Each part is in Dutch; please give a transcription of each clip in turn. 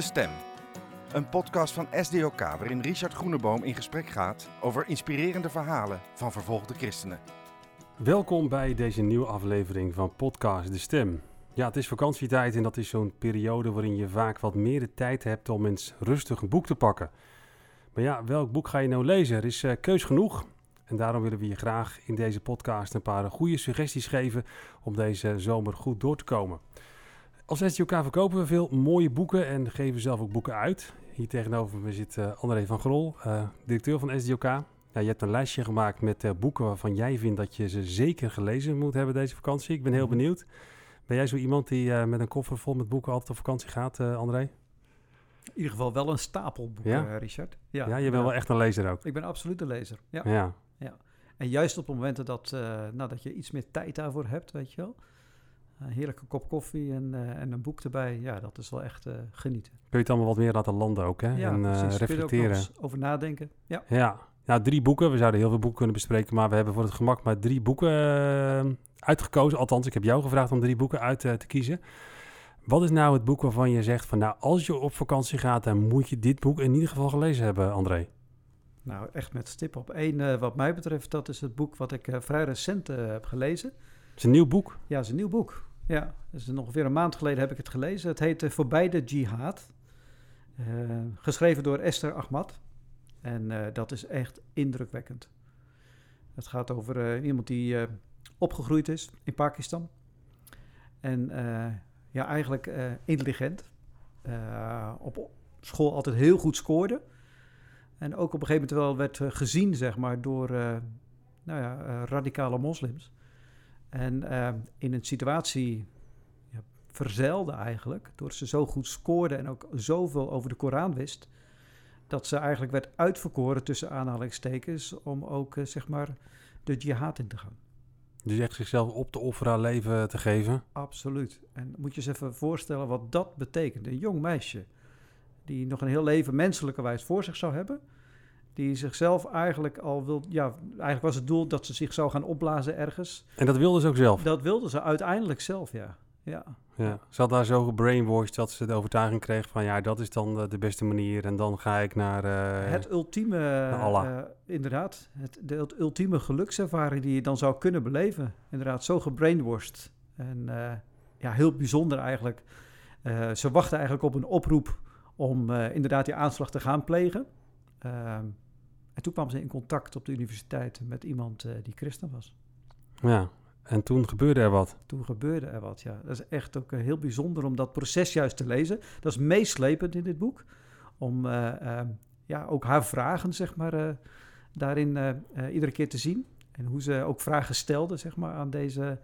De Stem. Een podcast van SDOK waarin Richard Groeneboom in gesprek gaat over inspirerende verhalen van vervolgde christenen. Welkom bij deze nieuwe aflevering van podcast De Stem. Ja, het is vakantietijd en dat is zo'n periode waarin je vaak wat meer de tijd hebt om eens rustig een boek te pakken. Maar ja, welk boek ga je nou lezen? Er is uh, keus genoeg. En daarom willen we je graag in deze podcast een paar goede suggesties geven om deze zomer goed door te komen. Als SDOK verkopen we veel mooie boeken en geven zelf ook boeken uit. Hier tegenover me zit uh, André van Grol, uh, directeur van SDOK. Ja, je hebt een lijstje gemaakt met uh, boeken waarvan jij vindt dat je ze zeker gelezen moet hebben deze vakantie. Ik ben heel benieuwd. Ben jij zo iemand die met een koffer vol met boeken altijd op vakantie gaat, André? In ieder geval wel een stapel boeken, ja? Richard. Ja, ja je bent wel echt een lezer ook. Ik ben absoluut een lezer, ja. ja. ja. En juist op momenten dat, nou, dat je iets meer tijd daarvoor hebt, weet je wel een heerlijke kop koffie en, uh, en een boek erbij. Ja, dat is wel echt uh, genieten. Kun je het allemaal wat meer laten landen ook, hè? Ja, en uh, reflecteren. over nadenken. Ja. ja. Nou, drie boeken. We zouden heel veel boeken kunnen bespreken, maar we hebben voor het gemak maar drie boeken uitgekozen. Althans, ik heb jou gevraagd om drie boeken uit te kiezen. Wat is nou het boek waarvan je zegt van, nou, als je op vakantie gaat, dan moet je dit boek in ieder geval gelezen hebben, André? Nou, echt met stip op één. wat mij betreft, dat is het boek wat ik vrij recent heb gelezen. Het is een nieuw boek? Ja, het is een nieuw boek. Ja, dus ongeveer een maand geleden heb ik het gelezen. Het heet uh, Voorbij de Jihad. Uh, geschreven door Esther Ahmad. En uh, dat is echt indrukwekkend. Het gaat over iemand die opgegroeid is in Pakistan. En ja, eigenlijk intelligent. op school altijd heel goed scoorde. En ook op een gegeven moment wel werd gezien, zeg maar, door nou ja, radicale moslims. En uh, in een situatie ja, verzeilde eigenlijk, door ze zo goed scoorde en ook zoveel over de Koran wist, dat ze eigenlijk werd uitverkoren tussen aanhalingstekens om ook uh, zeg maar de jihad in te gaan. Dus echt zichzelf op te offeren, leven te geven? Absoluut. En moet je eens even voorstellen wat dat betekent. Een jong meisje die nog een heel leven menselijkerwijs voor zich zou hebben die zichzelf eigenlijk al wil. Ja, eigenlijk was het doel dat ze zich zou gaan opblazen ergens. En dat wilde ze ook zelf? Dat wilde ze uiteindelijk zelf, ja. Ja. ja. Ze had daar zo gebrainwashed dat ze de overtuiging kreeg van ja, dat is dan de beste manier en dan ga ik naar. Uh, het ultieme, uh, inderdaad, het, de ultieme gelukservaring die je dan zou kunnen beleven. Inderdaad, zo gebrainwashed. En uh, ja, heel bijzonder eigenlijk. ze wachten eigenlijk op een oproep om inderdaad die aanslag te gaan plegen. Ehm, en toen kwam ze in contact op de universiteit met iemand uh, die christen was. Ja, en toen gebeurde er wat. Toen gebeurde er wat, ja. Dat is echt ook uh, heel bijzonder om dat proces juist te lezen. Dat is meeslepend in dit boek. Om uh, uh, ja, ook haar vragen, zeg maar, daarin iedere keer te zien. En hoe ze ook vragen stelde, zeg maar, aan deze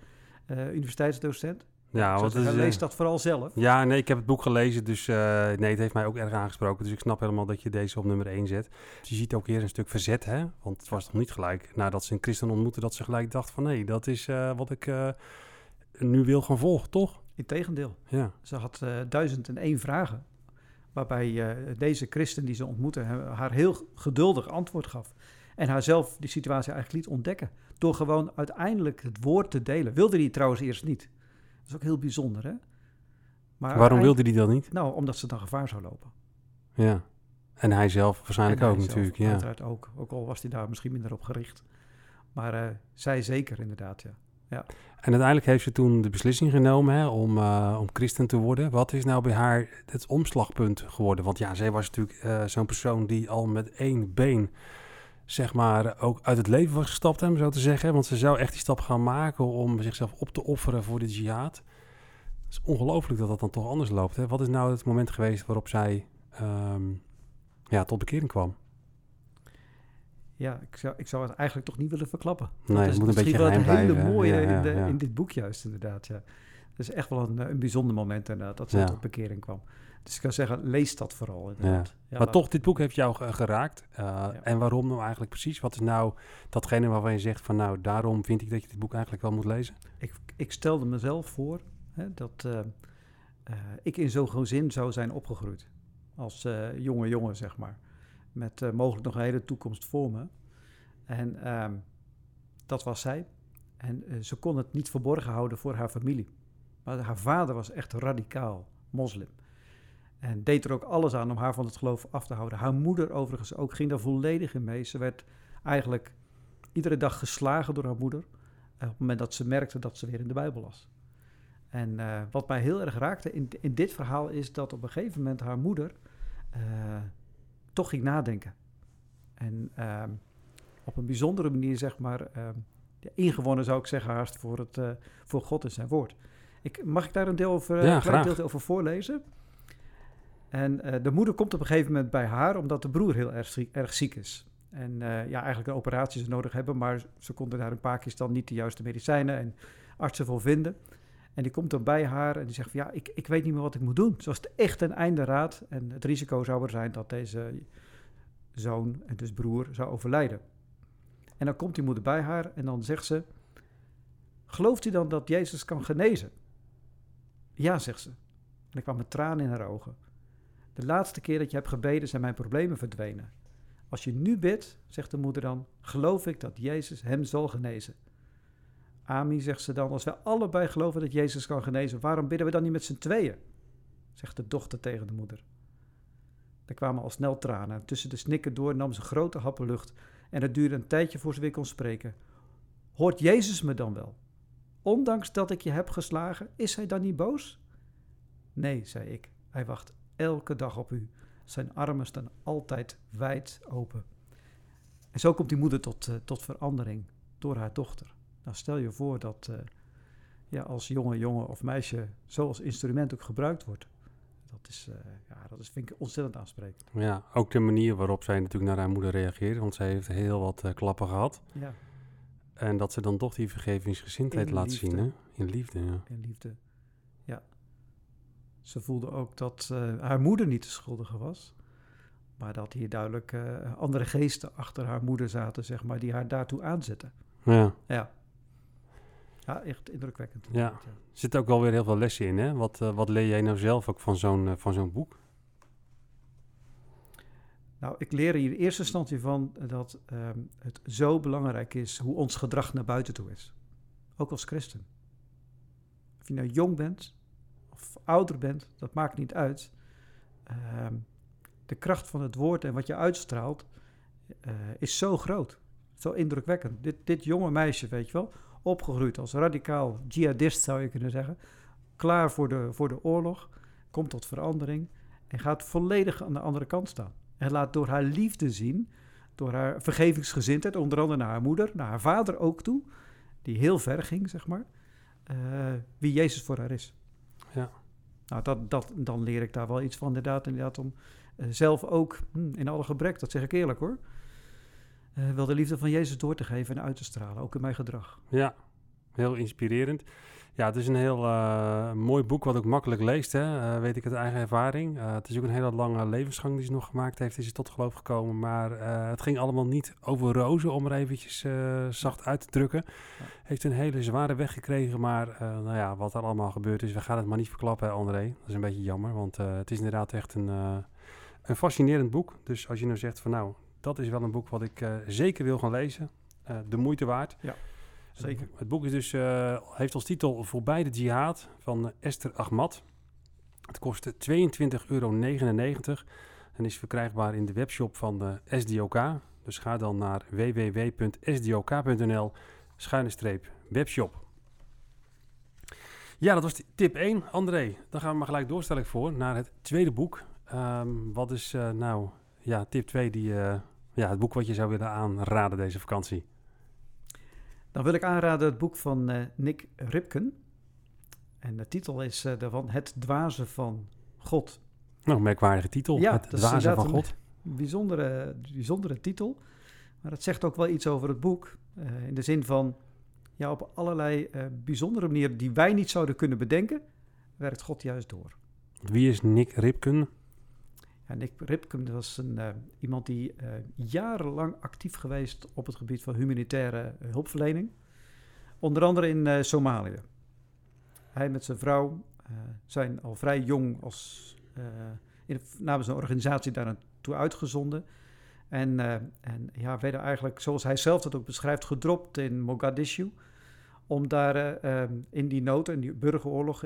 universiteitsdocent. Ja, want dus, leest dat vooral zelf. Ja, nee, ik heb het boek gelezen, dus uh, nee, het heeft mij ook erg aangesproken. Dus ik snap helemaal dat je deze op nummer 1 zet. Dus je ziet ook hier een stuk verzet, hè? Want het was nog niet gelijk nadat ze een christen ontmoette, dat ze gelijk dacht van nee, dat is uh, wat ik uh, nu wil gaan volgen, toch? Integendeel. Ja. Ze had duizend en één vragen. Waarbij deze christen die ze ontmoette haar heel geduldig antwoord gaf. En haarzelf die situatie eigenlijk liet ontdekken. Door gewoon uiteindelijk het woord te delen. Wilde hij trouwens eerst niet. Dat is ook heel bijzonder, hè? Maar Waarom wilde hij dat niet? Nou, omdat ze dan gevaar zou lopen. Ja. En hij zelf waarschijnlijk ook natuurlijk. Ja. Uiteraard ook. Ook al was hij daar misschien minder op gericht. Maar uh, zij zeker inderdaad, ja. ja. En uiteindelijk heeft ze toen de beslissing genomen hè, om, uh, om christen te worden. Wat is nou bij haar het omslagpunt geworden? Want ja, zij was natuurlijk uh, zo'n persoon die al met één been zeg maar, ook uit het leven was gestapt, om zo te zeggen. Want ze zou echt die stap gaan maken om zichzelf op te offeren voor de jihad. Het is ongelooflijk dat dat dan toch anders loopt. Hè? Wat is nou het moment geweest waarop zij um, ja, tot bekering kwam? Ja, ik zou, ik zou het eigenlijk toch niet willen verklappen. Nee, dat is moet een beetje wel het hele blijven. mooie ja, ja, in, de, ja. in dit boek juist inderdaad, ja. Het is echt wel een, een bijzonder moment inderdaad, dat ze tot bekering kwam. Dus ik kan zeggen, lees dat vooral. Ja. Ja, maar toch, dit boek heeft jou geraakt. Uh, ja. En waarom nou eigenlijk precies? Wat is nou datgene waarvan je zegt van nou, daarom vind ik dat je dit boek eigenlijk wel moet lezen? Ik, ik stelde mezelf voor hè, dat uh, uh, ik in zo'n gezin zou zijn opgegroeid. Als jonge jongen, zeg maar. Met mogelijk nog een hele toekomst voor me. En ehm, dat was zij. En ze kon het niet verborgen houden voor haar familie. Maar haar vader was echt radicaal moslim. En deed er ook alles aan om haar van het geloof af te houden. Haar moeder overigens ook ging daar volledig in mee. Ze werd eigenlijk iedere dag geslagen door haar moeder. eh, op het moment dat ze merkte dat ze weer in de Bijbel las. En eh, wat mij heel erg raakte in, in dit verhaal is dat op een gegeven moment haar moeder eh, toch ging nadenken. En ehm, op een bijzondere manier, zeg maar, ehm, ingewonnen zou ik zeggen haast voor, het, voor God en zijn woord. Ik, mag ik daar een deel over, Ja, een deel over voorlezen? En eh, de moeder komt op een gegeven moment bij haar omdat de broer heel erg erg ziek is. En eh, ja, eigenlijk een operatie ze nodig hebben, maar ze konden daar in Pakistan niet de juiste medicijnen en artsen voor vinden. En die komt dan bij haar en die zegt ja, ik, ik weet niet meer wat ik moet doen. Zoals het echt een einde raad en het risico zou er zijn dat deze zoon en dus broer zou overlijden. En dan komt die moeder bij haar en dan zegt ze, gelooft u dan dat Jezus kan genezen? Ja, zegt ze. En ik kwam met tranen in haar ogen. De laatste keer dat je hebt gebeden zijn mijn problemen verdwenen. Als je nu bidt, zegt de moeder dan, geloof ik dat Jezus hem zal genezen. Ami, zegt ze dan, als wij allebei geloven dat Jezus kan genezen, waarom bidden we dan niet met z'n tweeën? Zegt de dochter tegen de moeder. Er kwamen al snel tranen. Tussen de snikken door nam ze grote happen lucht en het duurde een tijdje voor ze weer kon spreken. Hoort Jezus me dan wel? Ondanks dat ik je heb geslagen, is hij dan niet boos? Nee, zei ik. Hij wacht elke dag op u. Zijn armen staan altijd wijd open. En zo komt die moeder tot, eh, tot verandering door haar dochter. Nou, stel je voor dat eh, ja, als jonge jongen of meisje zo als instrument ook gebruikt wordt. Dat is, eh, ja, dat is, vind ik ontzettend aansprekend. Ja, ook de manier waarop zij natuurlijk naar haar moeder reageert, want zij heeft heel wat klappen gehad. Ja, En dat ze dan toch die vergevingsgezindheid In laat zien, hè? In liefde, ja. en liefde. Ze voelde ook dat eh, haar moeder niet de schuldige was. Maar dat hier duidelijk eh, andere geesten achter haar moeder zaten, zeg maar, die haar daartoe aanzetten. Ja, Ja. Ja, echt indrukwekkend. Ja. er zitten ook wel weer heel veel lessen in, hè? Wat, eh, wat leer jij nou zelf ook van zo'n van zo'n boek? Nou, ik leer hier in eerste instantie van dat ehm, het zo belangrijk is hoe ons gedrag naar buiten toe is. Ook als christen. Of je nou jong bent of ouder bent, dat maakt niet uit. Ehm, de kracht van het woord en wat je uitstraalt eh, is zo groot. Zo indrukwekkend. Dit, dit jonge meisje, weet je wel, opgegroeid als radicaal jihadist zou je kunnen zeggen. Klaar voor de, voor de oorlog, komt tot verandering en gaat volledig aan de andere kant staan. En laat door haar liefde zien, door haar vergevingsgezindheid, onder andere naar haar moeder, naar haar vader ook toe, die heel ver ging, zeg maar, eh, wie Jezus voor haar is. Ja. Nou, dat, dat, dan leer ik daar wel iets van, inderdaad, inderdaad om eh, zelf ook, hm, in alle gebrek, dat zeg ik eerlijk hoor, eh, wel de liefde van Jezus door te geven en uit te stralen, ook in mijn gedrag. Ja, heel inspirerend. Ja, het is een heel eh, mooi boek wat ook makkelijk leest, hè? eh, weet ik uit eigen ervaring. Eh, het is ook een hele lange levensgang die ze nog gemaakt heeft, is ze tot geloof gekomen. Maar het ging allemaal niet over rozen, om er eventjes zacht uit te drukken. Heeft een hele zware weg gekregen, maar nou ja, wat er allemaal gebeurd is, we gaan het maar niet verklappen, hè, André. Dat is een beetje jammer, want het is inderdaad echt een, een fascinerend boek. Dus als je nou zegt van nou, dat is wel een boek wat ik zeker wil gaan lezen, de moeite waard. Zeker. Het boek- is dus, eh, heeft als titel Voorbij de Jihad van eh, Esther Ahmad. Het kost 22,99 euro en is verkrijgbaar in de webshop van de SDOK. Dus ga dan naar www.sdok.nl webshop. Ja, dat was tip 1. André, dan gaan we maar gelijk door, stel ik voor, naar het tweede boek. Ehm, wat is eh, nou, ja, tip 2, die, eh, ja, het boek wat je zou willen aanraden deze vakantie? Dan wil ik aanraden het boek van eh, Nick Ripken. En de titel is eh, daarvan Het dwaze van God. Nou, merkwaardige titel. Ja, het dat is dwaze van God. bijzondere, bijzondere titel. Maar het zegt ook wel iets over het boek. eh, in de zin van, ja, op allerlei bijzondere manieren die wij niet zouden kunnen bedenken, werkt God juist door. Wie is Nick Ripken? Ja, Nick Ripken was een, eh, iemand die eh, jarenlang actief geweest op het gebied van humanitaire hulpverlening. Onder andere in eh, Somalië. Hij met zijn vrouw zijn al vrij jong als, in, namens een organisatie daar naartoe uitgezonden. En, en ja, werden eigenlijk, zoals hij zelf dat ook beschrijft, gedropt in Mogadishu. Om daar in die nood en die burgeroorlog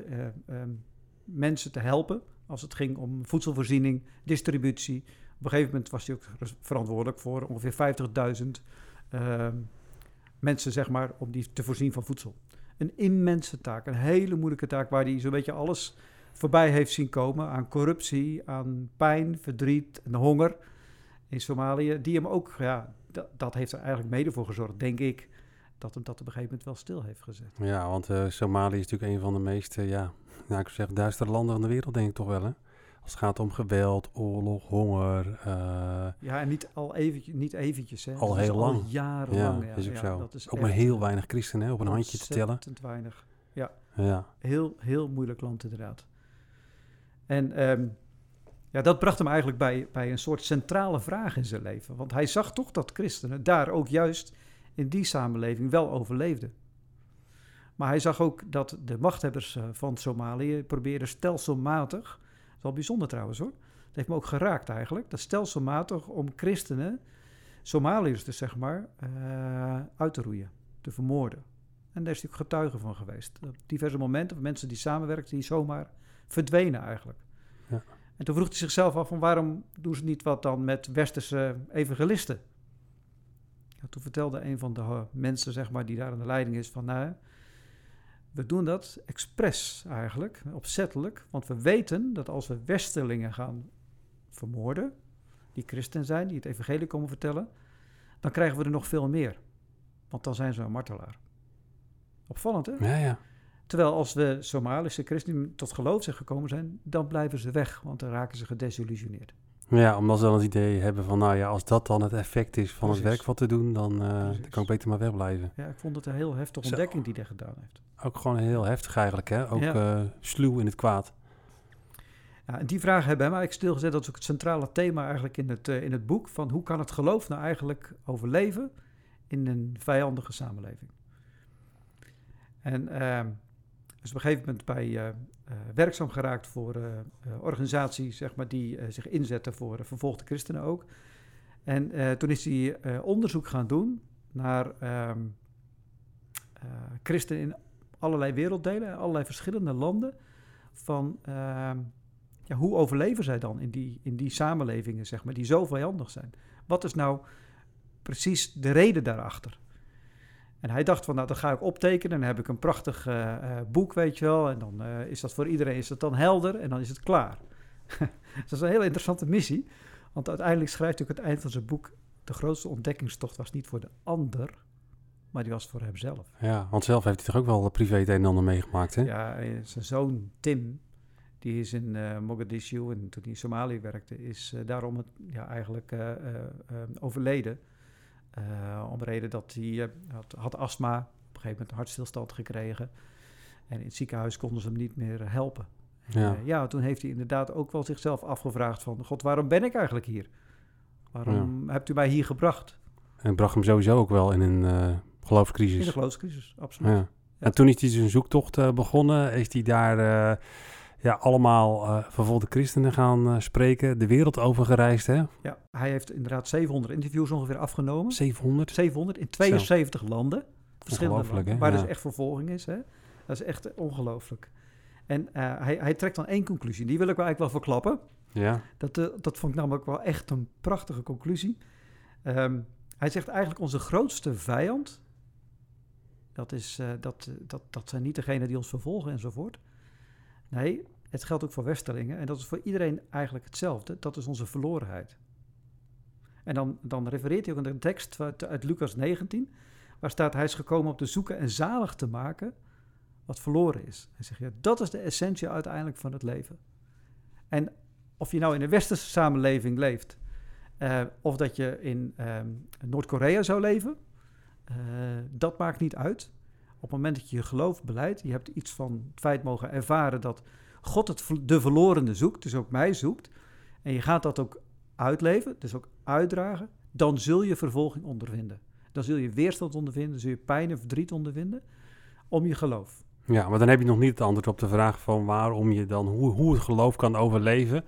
mensen te helpen. Als het ging om voedselvoorziening, distributie. Op een gegeven moment was hij ook verantwoordelijk voor ongeveer 50.000 ehm, mensen, zeg maar, om die te voorzien van voedsel. Een immense taak, een hele moeilijke taak waar hij zo'n beetje alles voorbij heeft zien komen aan corruptie, aan pijn, verdriet en honger in Somalië. Die hem ook, ja, dat, dat heeft er eigenlijk mede voor gezorgd, denk ik, dat hem dat op een gegeven moment wel stil heeft gezet. Ja, want eh, Somalië is natuurlijk een van de meest, eh, ja, nou, ik zeggen, duistere landen van de wereld, denk ik toch wel, hè? Als het gaat om geweld, oorlog, honger. eh, Ja, en niet al eventjes, niet eventjes, hè. Al Dat heel lang. jarenlang, ja, ja. is ook ja, zo. dat is ook maar heel weinig christenen, hè, op een handje te tellen. ontzettend weinig. Ja, Heel, heel moeilijk land inderdaad. En ehm, ja, dat bracht hem eigenlijk bij, bij een soort centrale vraag in zijn leven. Want hij zag toch dat christenen daar ook juist in die samenleving wel overleefden. Maar hij zag ook dat de machthebbers eh, van Somalië probeerden stelselmatig, dat is wel bijzonder trouwens hoor, dat heeft me ook geraakt eigenlijk, dat stelselmatig om christenen, Somaliërs dus zeg maar, eh, uit te roeien, te vermoorden. En daar is hij ook getuige van geweest. Op diverse momenten van mensen die samenwerkten, die zomaar verdwenen eigenlijk. Ja. En toen vroeg hij zichzelf af van waarom doen ze niet wat dan met westerse evangelisten? Ja, toen vertelde een van de eh, mensen zeg maar, die daar aan de leiding is van nou, we doen dat expres eigenlijk, opzettelijk. Want we weten dat als we westerlingen gaan vermoorden, die christen zijn, die het evangelie komen vertellen, dan krijgen we er nog veel meer. Want dan zijn ze een martelaar. Opvallend, hè? ja, ja. Terwijl als we Somalische christenen tot geloof zijn gekomen zijn, dan blijven ze weg, want dan raken ze gedesillusioneerd. Ja, omdat ze dan het idee hebben van, nou ja, als dat dan het effect is van het werk wat te doen, dan, eh, dan kan ik beter maar wegblijven. Ja, ik vond het een heel heftige ontdekking die hij gedaan heeft. Ook gewoon heel heftig eigenlijk, hè? Ook Ja. eh, sluw in het kwaad. Ja, en die vragen hebben hem eigenlijk stilgezet. Dat is ook het centrale thema eigenlijk in het, eh, in het boek. Van hoe kan het geloof nou eigenlijk overleven in een vijandige samenleving? En ehm is op een gegeven moment bij werkzaam geraakt voor eh eh, organisaties zeg maar, die eh, zich inzetten voor eh, vervolgde christenen ook. En eh, toen is hij eh, onderzoek gaan doen naar ehm, eh, christenen in allerlei werelddelen, allerlei verschillende landen. Van ehm, ja, hoe overleven zij dan in die, in die samenlevingen, zeg maar, die zo vijandig zijn? Wat is nou precies de reden daarachter? En hij dacht van, nou, dat ga ik optekenen. Dan heb ik een prachtig eh, eh, boek, weet je wel. En dan eh, is dat voor iedereen is dat dan helder en dan is het klaar. Dat is een hele interessante missie. Want uiteindelijk schrijft hij ook het eind van zijn boek... de grootste ontdekkingstocht was niet voor de ander, maar die was voor hemzelf. Ja, want zelf heeft hij toch ook wel privé het een en ander meegemaakt, hè? Ja, zijn zoon Tim, die is in Mogadishu en toen hij in Somalië werkte, is daarom het, ja, eigenlijk overleden. Eh, om de reden dat hij eh, had, had astma, op een gegeven moment een hartstilstand gekregen. En in het ziekenhuis konden ze hem niet meer helpen. En, Ja. eh, ja, toen heeft hij inderdaad ook wel zichzelf afgevraagd van... God, waarom ben ik eigenlijk hier? Waarom hebt u mij hier gebracht? En bracht hem sowieso ook wel in een eh In geloofscrisis. de geloofscrisis, absoluut. Ja. En toen is hij zijn zoektocht begonnen. Is hij daar ja, allemaal eh vervolgde christenen gaan eh, spreken. De wereld over gereisd, hè? Ja, hij heeft inderdaad 700 interviews ongeveer afgenomen. 700. 700 in 72 landen. Verschillende landen, waar Ja. dus echt vervolging is. Hè? Dat is echt ongelooflijk. En eh, hij, hij trekt dan één conclusie. Die wil ik wel eigenlijk wel verklappen. Ja. Dat, eh, dat vond ik namelijk wel echt een prachtige conclusie. Ehm, hij zegt eigenlijk onze grootste vijand... Dat, is, eh, dat, dat, dat zijn niet degenen die ons vervolgen enzovoort. Nee, het geldt ook voor westerlingen. En dat is voor iedereen eigenlijk hetzelfde. Dat is onze verlorenheid. En dan, dan refereert hij ook aan de tekst uit, Lucas 19... waar staat, hij is gekomen om te zoeken en zalig te maken wat verloren is. Hij zegt, ja, dat is de essentie uiteindelijk van het leven. En of je nou in een westerse samenleving leeft... eh, of dat je in ehm, Noord-Korea zou leven... eh, dat maakt niet uit. Op het moment dat je je geloof beleidt... je hebt iets van het feit mogen ervaren dat God het, de verlorene zoekt... dus ook mij zoekt... en je gaat dat ook uitleven, dus ook uitdragen... dan zul je vervolging ondervinden. Dan zul je weerstand ondervinden, dan zul je pijn en verdriet ondervinden... om je geloof. ja, maar dan heb je nog niet het antwoord op de vraag van waarom je dan, hoe, hoe het geloof kan overleven.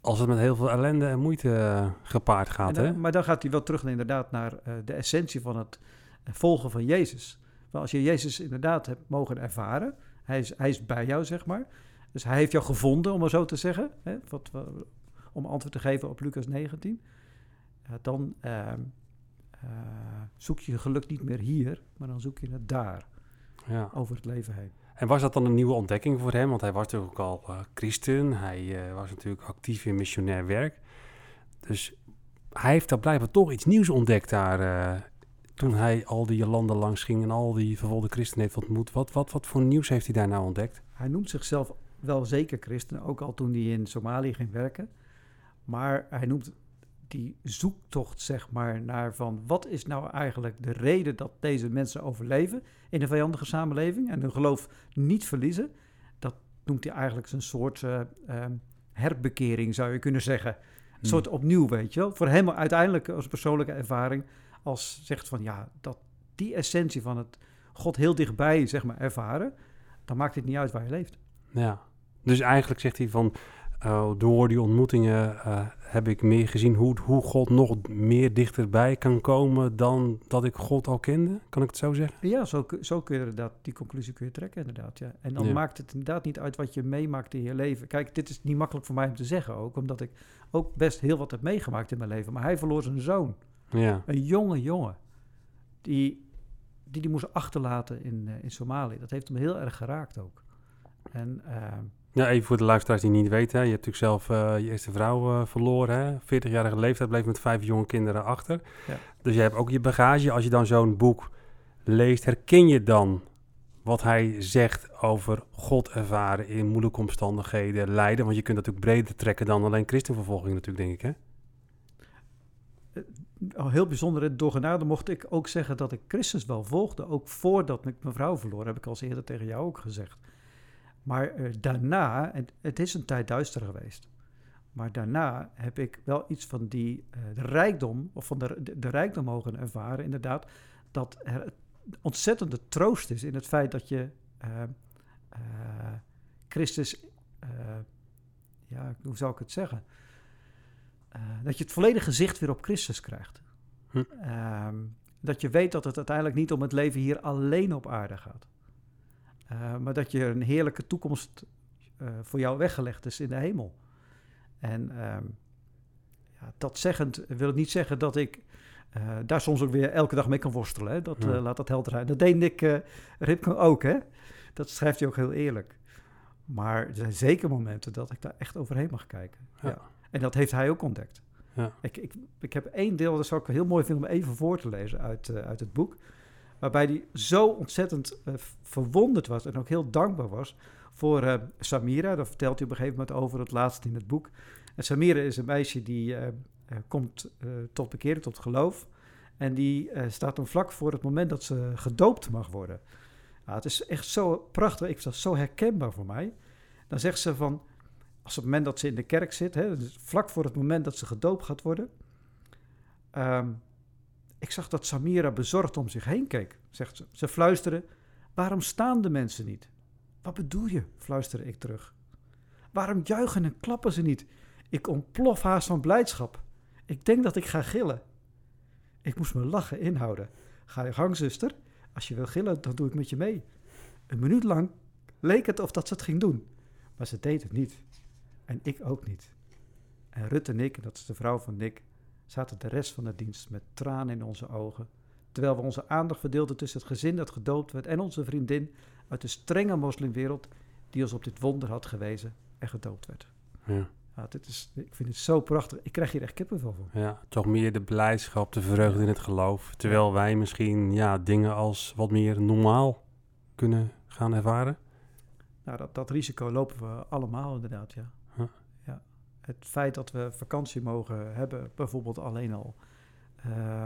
Als het met heel veel ellende en moeite eh, gepaard gaat, dan- hè? maar dan gaat hij wel terug inderdaad naar eh, de essentie van het eh, volgen van Jezus. Als je Jezus inderdaad hebt mogen ervaren, hij is, hij is bij jou, zeg maar. Dus hij heeft jou gevonden, om maar zo te zeggen. Hè, wat, om antwoord te geven op Lucas 19. Ja, dan ehm, eh, zoek je je geluk niet meer hier, maar dan zoek je het daar, Ja. over het leven heen. En was dat dan een nieuwe ontdekking voor hem? Want hij was natuurlijk ook al eh, christen. Hij eh, was natuurlijk actief in missionair werk. Dus hij heeft daar blijkbaar toch iets nieuws ontdekt daar. Toen hij al die landen langs ging en al die vervolgde christenen heeft ontmoet. Wat, wat, wat voor nieuws heeft hij daar nou ontdekt? Hij noemt zichzelf wel zeker christen, ook al toen hij in Somalië ging werken. Maar hij noemt die zoektocht, zeg maar, naar van wat is nou eigenlijk de reden dat deze mensen overleven in een vijandige samenleving en hun geloof niet verliezen. Dat noemt hij eigenlijk zijn soort eh, ehm, herbekering, zou je kunnen zeggen. Een Hmm. soort opnieuw, weet je wel. Voor hem uiteindelijk als persoonlijke ervaring, als zegt van ja, dat die essentie van het God heel dichtbij, zeg maar, ervaren, dan maakt het niet uit waar je leeft. Ja. Dus eigenlijk zegt hij van... eh, door die ontmoetingen eh, heb ik meer gezien hoe, hoe God nog meer dichterbij kan komen dan dat ik God al kende. Kan ik het zo zeggen? Ja, zo, kun- zo kun je inderdaad, die conclusie kun je trekken inderdaad, ja. En dan Ja. maakt het inderdaad niet uit wat je meemaakt in je leven. Kijk, dit is niet makkelijk voor mij om te zeggen ook, omdat ik ook best heel wat heb meegemaakt in mijn leven. Maar hij verloor zijn zoon, Ja. een jonge jongen, die die, die moest achterlaten in, eh, in Somalië. Dat heeft hem heel erg geraakt ook. En ehm, Ja, even voor de luisteraars die niet weten. Hè. Je hebt natuurlijk zelf eh, je eerste vrouw eh, verloren. Hè. 40-jarige leeftijd bleef met vijf jonge kinderen achter. Ja. Dus je hebt ook je bagage. Als je dan zo'n boek leest, herken je dan wat hij zegt over God ervaren in moeilijke omstandigheden, lijden. Want je kunt dat natuurlijk breder trekken dan alleen christenvervolging natuurlijk, denk ik. Hè? Heel bijzonder, hè, door genade mocht ik ook zeggen dat ik Christus wel volgde. Ook voordat ik mijn vrouw verloor, heb ik al eerder tegen jou ook gezegd. Maar eh, daarna, het is een tijd duister geweest. Maar daarna heb ik wel iets van die eh, de rijkdom, of van de, de, rijkdom mogen ervaren, inderdaad. Dat er ontzettende troost is in het feit dat je eh, Christus, ja, hoe zou ik het zeggen? Eh, dat je het volledige zicht weer op Christus krijgt. Hm. Ehm, dat je weet dat het uiteindelijk niet om het leven hier alleen op aarde gaat. Eh, maar dat je een heerlijke toekomst eh, voor jou weggelegd is in de hemel. En ehm, ja, dat zeggend wil het niet zeggen dat ik daar soms ook weer elke dag mee kan worstelen. Hè? Dat, Ja. laat dat helder zijn. Dat deed Nick uh, Ripken ook, hè? Dat schrijft hij ook heel eerlijk. Maar er zijn zeker momenten dat ik daar echt overheen mag kijken. Ja. Ja. En dat heeft hij ook ontdekt. Ja. Ik, ik, ik heb één deel, dat zou ik heel mooi vinden om even voor te lezen uit, uh, uit het boek. Waarbij hij zo ontzettend uh, verwonderd was en ook heel dankbaar was voor uh, Samira. Daar vertelt hij op een gegeven moment over het laatste in het boek. En Samira is een meisje die komt tot bekeren, tot geloof. En die staat dan vlak voor het moment dat ze gedoopt mag worden. Het is echt zo prachtig. Ik vind dat zo herkenbaar voor mij. Dan zegt ze van, als op het moment dat ze in de kerk zit, hè, dus vlak voor het moment dat ze gedoopt gaat worden. Um, ik zag dat Samira bezorgd om zich heen keek, zegt ze. Ze fluisterde, waarom staan de mensen niet? Wat bedoel je, fluisterde ik terug. Waarom juichen en klappen ze niet? Ik ontplof haast van blijdschap. Ik denk dat ik ga gillen. Ik moest mijn lachen inhouden. Ga je gang, zuster. Als je wil gillen, dan doe ik met je mee. Een minuut lang leek het of dat ze het ging doen. Maar ze deed het niet. En ik ook niet. En Rut en ik, dat is de vrouw van Nick, zaten de rest van de dienst met tranen in onze ogen. Terwijl we onze aandacht verdeelden tussen het gezin dat gedoopt werd en onze vriendin uit de strenge moslimwereld die ons op dit wonder had gewezen en gedoopt werd. Ja. Ja, dit is, ik vind het zo prachtig. Ik krijg hier echt kippenvel van. Ja, toch meer de blijdschap, de vreugde in het geloof. Terwijl wij misschien ja, dingen als wat meer normaal kunnen gaan ervaren. Nou, dat, dat risico lopen we allemaal inderdaad, ja. Het feit dat we vakantie mogen hebben, bijvoorbeeld alleen al. Uh,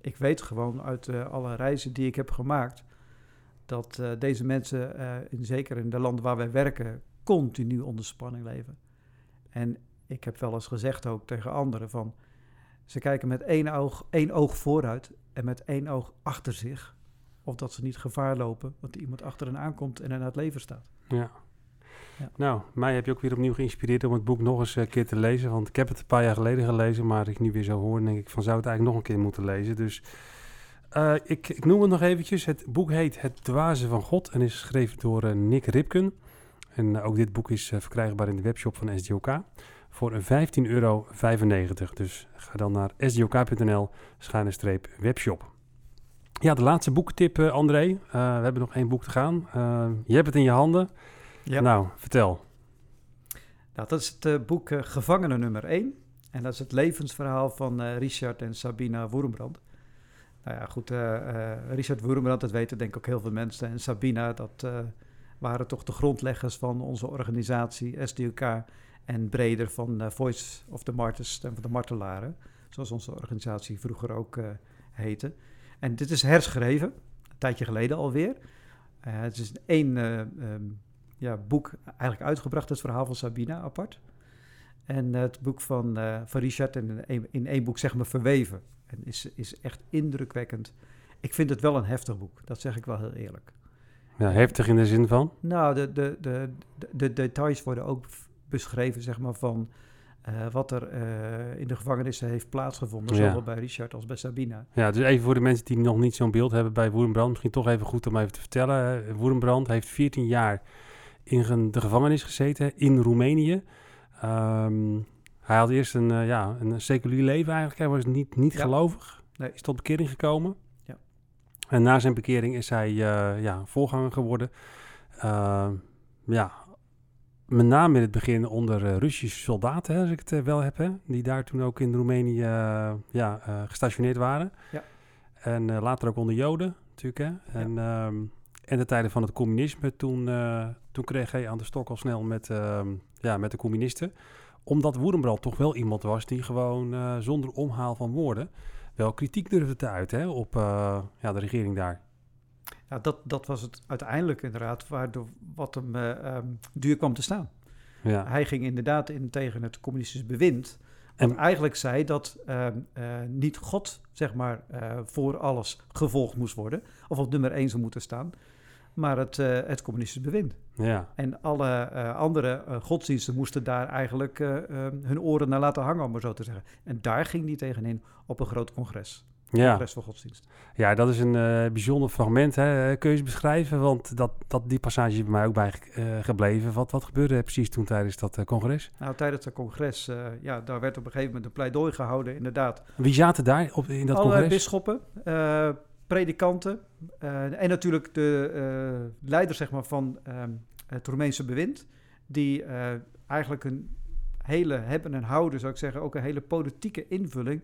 ik weet gewoon uit uh, alle reizen die ik heb gemaakt... dat uh, deze mensen, uh, in, zeker in de landen waar wij werken... continu onder spanning leven. En ik heb wel eens gezegd ook tegen anderen van... ze kijken met één oog, één oog vooruit en met één oog achter zich... Of dat ze niet gevaar lopen, er iemand achter hen aankomt en hen het leven staat. Ja. Ja. Nou, mij heb je ook weer opnieuw geïnspireerd om het boek nog eens een keer te lezen. Want ik heb het een paar jaar geleden gelezen, maar ik nu weer zo hoor, denk ik van zou het eigenlijk nog een keer moeten lezen. Dus uh, ik, ik, noem het nog eventjes. Het boek heet Het Dwazen van God en is geschreven door uh, Nick Ripken. En ook dit boek is verkrijgbaar in de webshop van SDOK voor 15,95 euro. Dus ga dan naar sdok.nl webshop. Ja, de laatste boekentip, André. we hebben nog één boek te gaan. je hebt het in je handen. Ja. Nou, vertel. Nou, dat is het boek Gevangene nummer 1. En dat is het levensverhaal van Richard en Sabina Woerenbrand. Nou ja, goed, Richard Woerenbrand, dat weten denk ik ook heel veel mensen. En Sabina, dat waren toch de grondleggers van onze organisatie SDUK en breder van uh, Voice of the Martyrs, van de martelaren, zoals onze organisatie vroeger ook uh, heette. En dit is herschreven, een tijdje geleden alweer. Uh, het is één um, ja, boek eigenlijk uitgebracht, het verhaal van Sabina apart. En het boek van, van Richard in, in één boek zeg maar verweven. En is, is echt indrukwekkend. Ik vind het wel een heftig boek, dat zeg ik wel heel eerlijk. Ja, heftig in de zin van? Nou, de, de, de, de, details worden ook beschreven, zeg maar, van uh, wat er uh, in de gevangenissen heeft plaatsgevonden. Ja. Zowel bij Richard als bij Sabina. Ja, dus even voor de mensen die nog niet zo'n beeld hebben bij Woerenbrand. Misschien toch even goed om even te vertellen. Woerenbrand heeft 14 jaar in de gevangenis gezeten in Roemenië. Um, hij had eerst een, uh, ja, een seculier leven eigenlijk. Hij was niet, niet gelovig. Nee. Is tot bekering gekomen. En na zijn bekering is hij uh, ja, voorganger geworden. Uh, ja, met name in het begin onder uh, Russische soldaten, hè, als ik het wel heb, hè, die daar toen ook in Roemenië ja, gestationeerd waren. Ja. En later ook onder Joden, natuurlijk. Hè. En, ja. um, en de tijden van het communisme, toen, toen kreeg hij aan de stok al snel met, ehm, ja, met de communisten. Omdat Woerenbrand toch wel iemand was die gewoon zonder omhaal van woorden wel kritiek durfde te uiten hè, op uh, ja, de regering daar. Ja, dat, dat was het uiteindelijk inderdaad, waardoor wat hem um, duur kwam te staan. Ja. Hij ging inderdaad in tegen het communistisch bewind. En eigenlijk zei dat uh, niet God, zeg maar, voor alles gevolgd moest worden. Of op nummer één zou moeten staan maar het, uh, het communistisch bewind. Ja. En alle andere godsdiensten moesten daar eigenlijk hun oren naar laten hangen, om maar zo te zeggen. En daar ging die tegenin op een groot congres. Ja. Van godsdienst. Ja, dat is een bijzonder fragment. Hè. Kun je eens beschrijven? Want dat, dat, die passage is bij mij ook bij gebleven. Wat, wat gebeurde precies toen tijdens dat congres? Nou, tijdens dat congres, ja, daar werd op een gegeven moment een pleidooi gehouden, inderdaad. Wie zaten daar op, in dat Alle congres? bisschoppen, predikanten en natuurlijk de uh, leider zeg maar, van het Roemeense bewind, die eigenlijk een hele hebben en houden, zou ik zeggen, ook een hele politieke invulling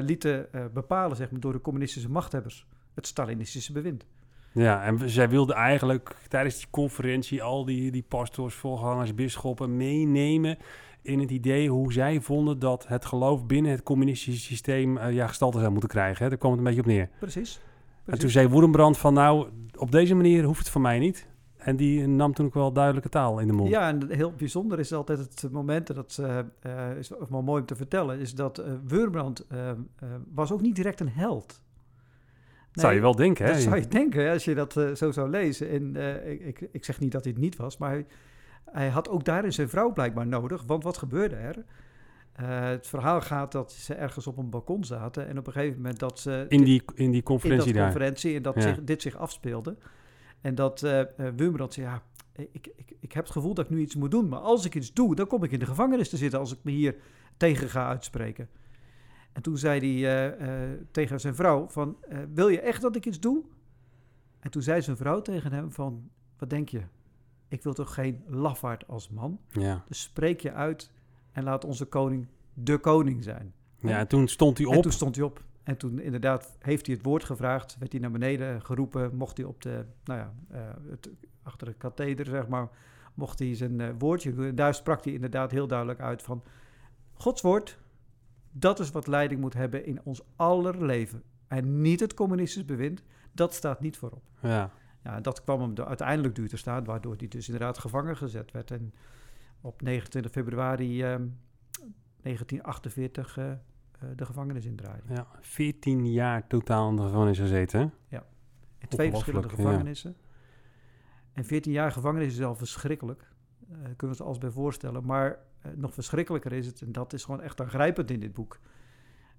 lieten bepalen zeg maar, door de communistische machthebbers, het Stalinistische bewind. Ja, en zij wilden eigenlijk tijdens die conferentie al die, die pastors, voorgangers, bisschoppen meenemen in het idee hoe zij vonden dat het geloof binnen het communistische systeem uh, ja, gestalte zou moeten krijgen. Hè? Daar kwam het een beetje op neer. Precies. En toen zei Woerenbrand van nou, op deze manier hoeft het voor mij niet. En die nam toen ook wel duidelijke taal in de mond. Ja, en heel bijzonder is altijd het moment, en dat uh, is wel mooi om te vertellen, is dat uh, Woerenbrand was ook niet direct een held. Nee, zou je wel denken, hè? Dat zou je denken, als je dat zo zou lezen. En ik, ik, ik, zeg niet dat hij het niet was, maar hij, hij had ook daarin zijn vrouw blijkbaar nodig. Want wat gebeurde er? Uh, het verhaal gaat dat ze ergens op een balkon zaten en op een gegeven moment dat ze... In die, in die conferentie in dat conferentie en dat zich, dit zich afspeelde. En dat uh, uh zei, ja, ik, ik, ik heb het gevoel dat ik nu iets moet doen. Maar als ik iets doe, dan kom ik in de gevangenis te zitten als ik me hier tegen ga uitspreken. En toen zei hij uh, tegen zijn vrouw van, wil je echt dat ik iets doe? En toen zei zijn vrouw tegen hem van, wat denk je? Ik wil toch geen lafaard als man? Ja. Dus spreek je uit en laat onze koning de koning zijn. Ja, en toen stond hij op. En toen stond hij op. En toen inderdaad heeft hij het woord gevraagd, werd hij naar beneden geroepen, mocht hij op de, nou ja, uh, het, achter de katheder, zeg maar, mocht hij zijn uh, woordje doen. En daar sprak hij inderdaad heel duidelijk uit van, Gods woord, dat is wat leiding moet hebben in ons aller leven. En niet het communistisch bewind, dat staat niet voorop. Ja. Ja, dat kwam hem uiteindelijk duur te staan, waardoor hij dus inderdaad gevangen gezet werd. En op 29 februari 1948 ehm, uh, uh, de gevangenis indraaide. Ja, 14 jaar totaal in de gevangenis gezeten. Ja, in twee verschillende gevangenissen. En 14 jaar gevangenis is al verschrikkelijk. Uh, kunnen we ons alles bij voorstellen. Maar uh, nog verschrikkelijker is het, en dat is gewoon echt aangrijpend in dit boek.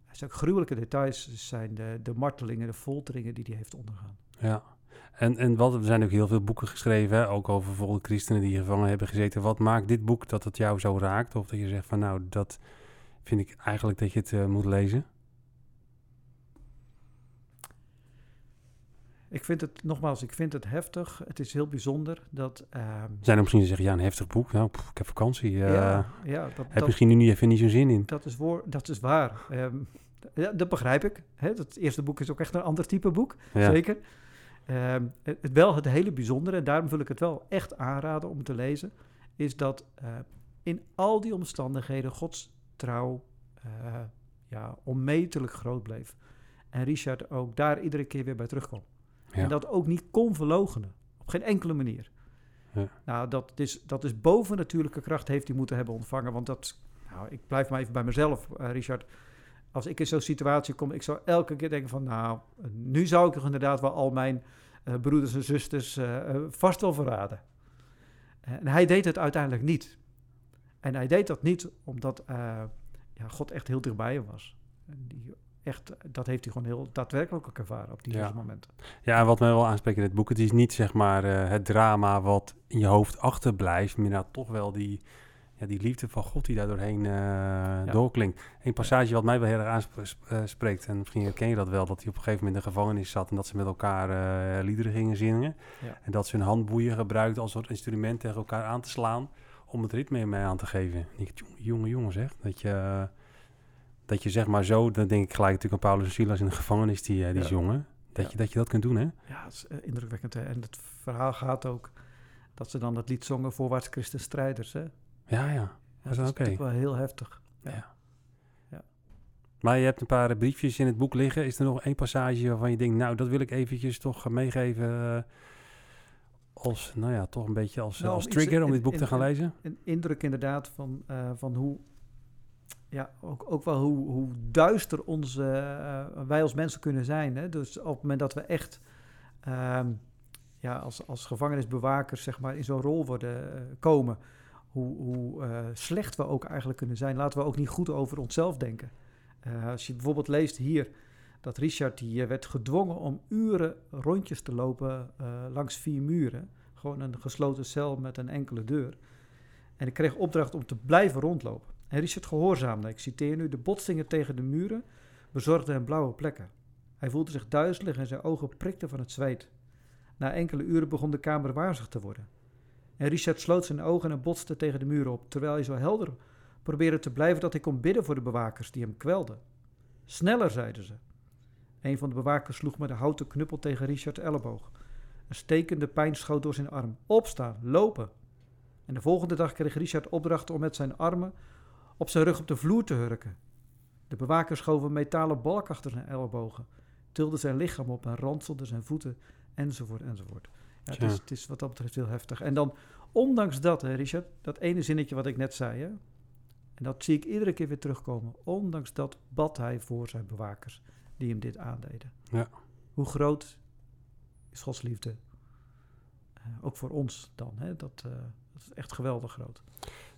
Er zijn ook gruwelijke details, zijn de, de martelingen, de folteringen die hij heeft ondergaan. Ja, En, en wat, er zijn ook heel veel boeken geschreven, hè, ook over bijvoorbeeld christenen die gevangen hebben gezeten. Wat maakt dit boek dat het jou zo raakt? Of dat je zegt van nou, dat vind ik eigenlijk dat je het eh, moet lezen? Ik vind het, nogmaals, ik vind het heftig. Het is heel bijzonder dat... Er zijn er misschien die zeggen, ja, een heftig boek. Nou, pff, ik heb vakantie. eh, ja, ja, dat, heb dat, misschien nu niet even niet zo'n zin in. dat, is woor, dat is waar. Ehm, ja, dat begrijp ik. Hè? Dat eerste boek is ook echt een ander type boek. Ja. Zeker. Ehm, het, het wel het hele bijzondere, en daarom wil ik het wel echt aanraden om te lezen, is dat eh, in al die omstandigheden Gods trouw eh, ja, onmetelijk groot bleef. En Richard ook daar iedere keer weer bij terugkwam. Ja. En dat ook niet kon verloochenen. Op geen enkele manier. Ja. Nou, dat is, dat is bovennatuurlijke kracht heeft hij moeten hebben ontvangen. Want dat, nou, ik blijf maar even bij mezelf, eh, Richard. Als ik in zo'n situatie kom, ik zou elke keer denken van... nou, nu zou ik toch inderdaad wel al mijn eh, broeders en zusters vast wel verraden. En hij deed het uiteindelijk niet. En hij deed dat niet omdat eh, ja, God echt heel dichtbij hem was. En die echt, dat heeft hij gewoon heel daadwerkelijk ook ervaren op Ja. momenten. Ja, en wat mij wel aanspreekt in het boek, het is niet zeg maar eh, het drama wat in je hoofd achterblijft, maar toch wel die, ja, die liefde van God die daar doorheen eh, doorklinkt. Een passage wat mij wel heel erg aanspreekt, en misschien herken je dat wel, dat hij op een gegeven moment in de gevangenis zat en dat ze met elkaar eh, liederen gingen zingen. Ja. En dat ze hun handboeien gebruikten als soort instrument tegen elkaar aan te slaan om het ritme mee aan te geven. En ik, jongen, jongen, jongen zeg, dat je, dat je zeg maar zo, dan denk ik gelijk natuurlijk aan Paulus Silas in de gevangenis die, eh, die Ja. zongen. Dat, Ja. je, dat je dat kunt doen, hè? Ja, het is eh, indrukwekkend. Hè? En het verhaal gaat ook dat ze dan het lied zongen voorwaarts Christen strijders. Hè? Ja, Ja, ja. dat is natuurlijk wel heel heftig. Ja. Ja. Maar je hebt een paar briefjes in het boek liggen. Is er nog één passage waarvan je denkt, nou, dat wil ik eventjes toch eh, meegeven eh, als, nou ja, toch een beetje als, Nou, als trigger om dit boek in- te gaan in- lezen? Een indruk inderdaad van, eh, van hoe, ja, ook, ook wel hoe, hoe duister onze, eh, wij als mensen kunnen zijn. Hè? Dus op het moment dat we echt ehm, ja, als, als gevangenisbewakers zeg maar, in zo'n rol worden eh, komen, hoe, hoe slecht we ook eigenlijk kunnen zijn. Laten we ook niet goed over onszelf denken. Als je bijvoorbeeld leest hier dat Richard die eh, werd gedwongen om uren rondjes te lopen eh, langs vier muren. Gewoon een gesloten cel met een enkele deur. En ik kreeg opdracht om te blijven rondlopen. En Richard gehoorzaamde, ik citeer nu, de botsingen tegen de muren bezorgden hem blauwe plekken. Hij voelde zich duizelig en zijn ogen prikten van het zweet. Na enkele uren begon de kamer wazig te worden. En Richard sloot zijn ogen en botste tegen de muren op, terwijl hij zo helder probeerde te blijven dat hij kon bidden voor de bewakers die hem kwelden. Sneller, zeiden ze. Een van de bewakers sloeg met een houten knuppel tegen Richards elleboog. Een stekende pijn schoot door zijn arm. Opstaan, lopen. En de volgende dag kreeg Richard opdracht om met zijn armen op zijn rug op de vloer te hurken. De bewaker schoof een metalen balk achter zijn ellebogen, tilde zijn lichaam op en ranselde zijn voeten, enzovoort, enzovoort. Ja, het, is, het is wat dat betreft heel heftig. En dan, ondanks dat, hè, Richard, dat ene zinnetje wat ik net zei, hè, en dat zie ik iedere keer weer terugkomen. Ondanks dat bad hij voor zijn bewakers die hem dit aandeden. Ja. Hoe groot is Gods liefde? Eh, ook voor ons dan. Hè? Dat, eh, dat is echt geweldig groot.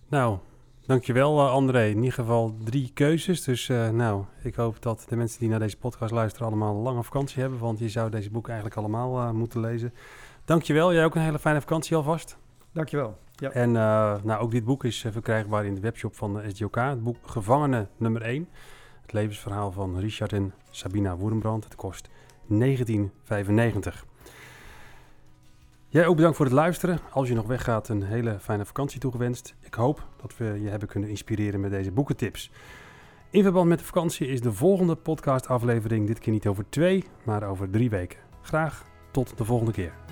Nou, dankjewel eh, André. In ieder geval drie keuzes. Dus nou, ik hoop dat de mensen die naar deze podcast luisteren allemaal een lange vakantie hebben. Want je zou deze boek eigenlijk allemaal moeten lezen. Dankjewel. Jij ook een hele fijne vakantie alvast. Dankjewel. Ja. En nou, ook dit boek is verkrijgbaar in de webshop van de SDOK. Het boek Gevangenen nummer 1. Het levensverhaal van Richard en Sabina Woerenbrand. Het kost 1995. Jij ook bedankt voor het luisteren. Als je nog weggaat, een hele fijne vakantie toegewenst. Ik hoop dat we je hebben kunnen inspireren met deze boekentips. In verband met de vakantie is de volgende podcastaflevering dit keer niet over twee, maar over drie weken. Graag tot de volgende keer.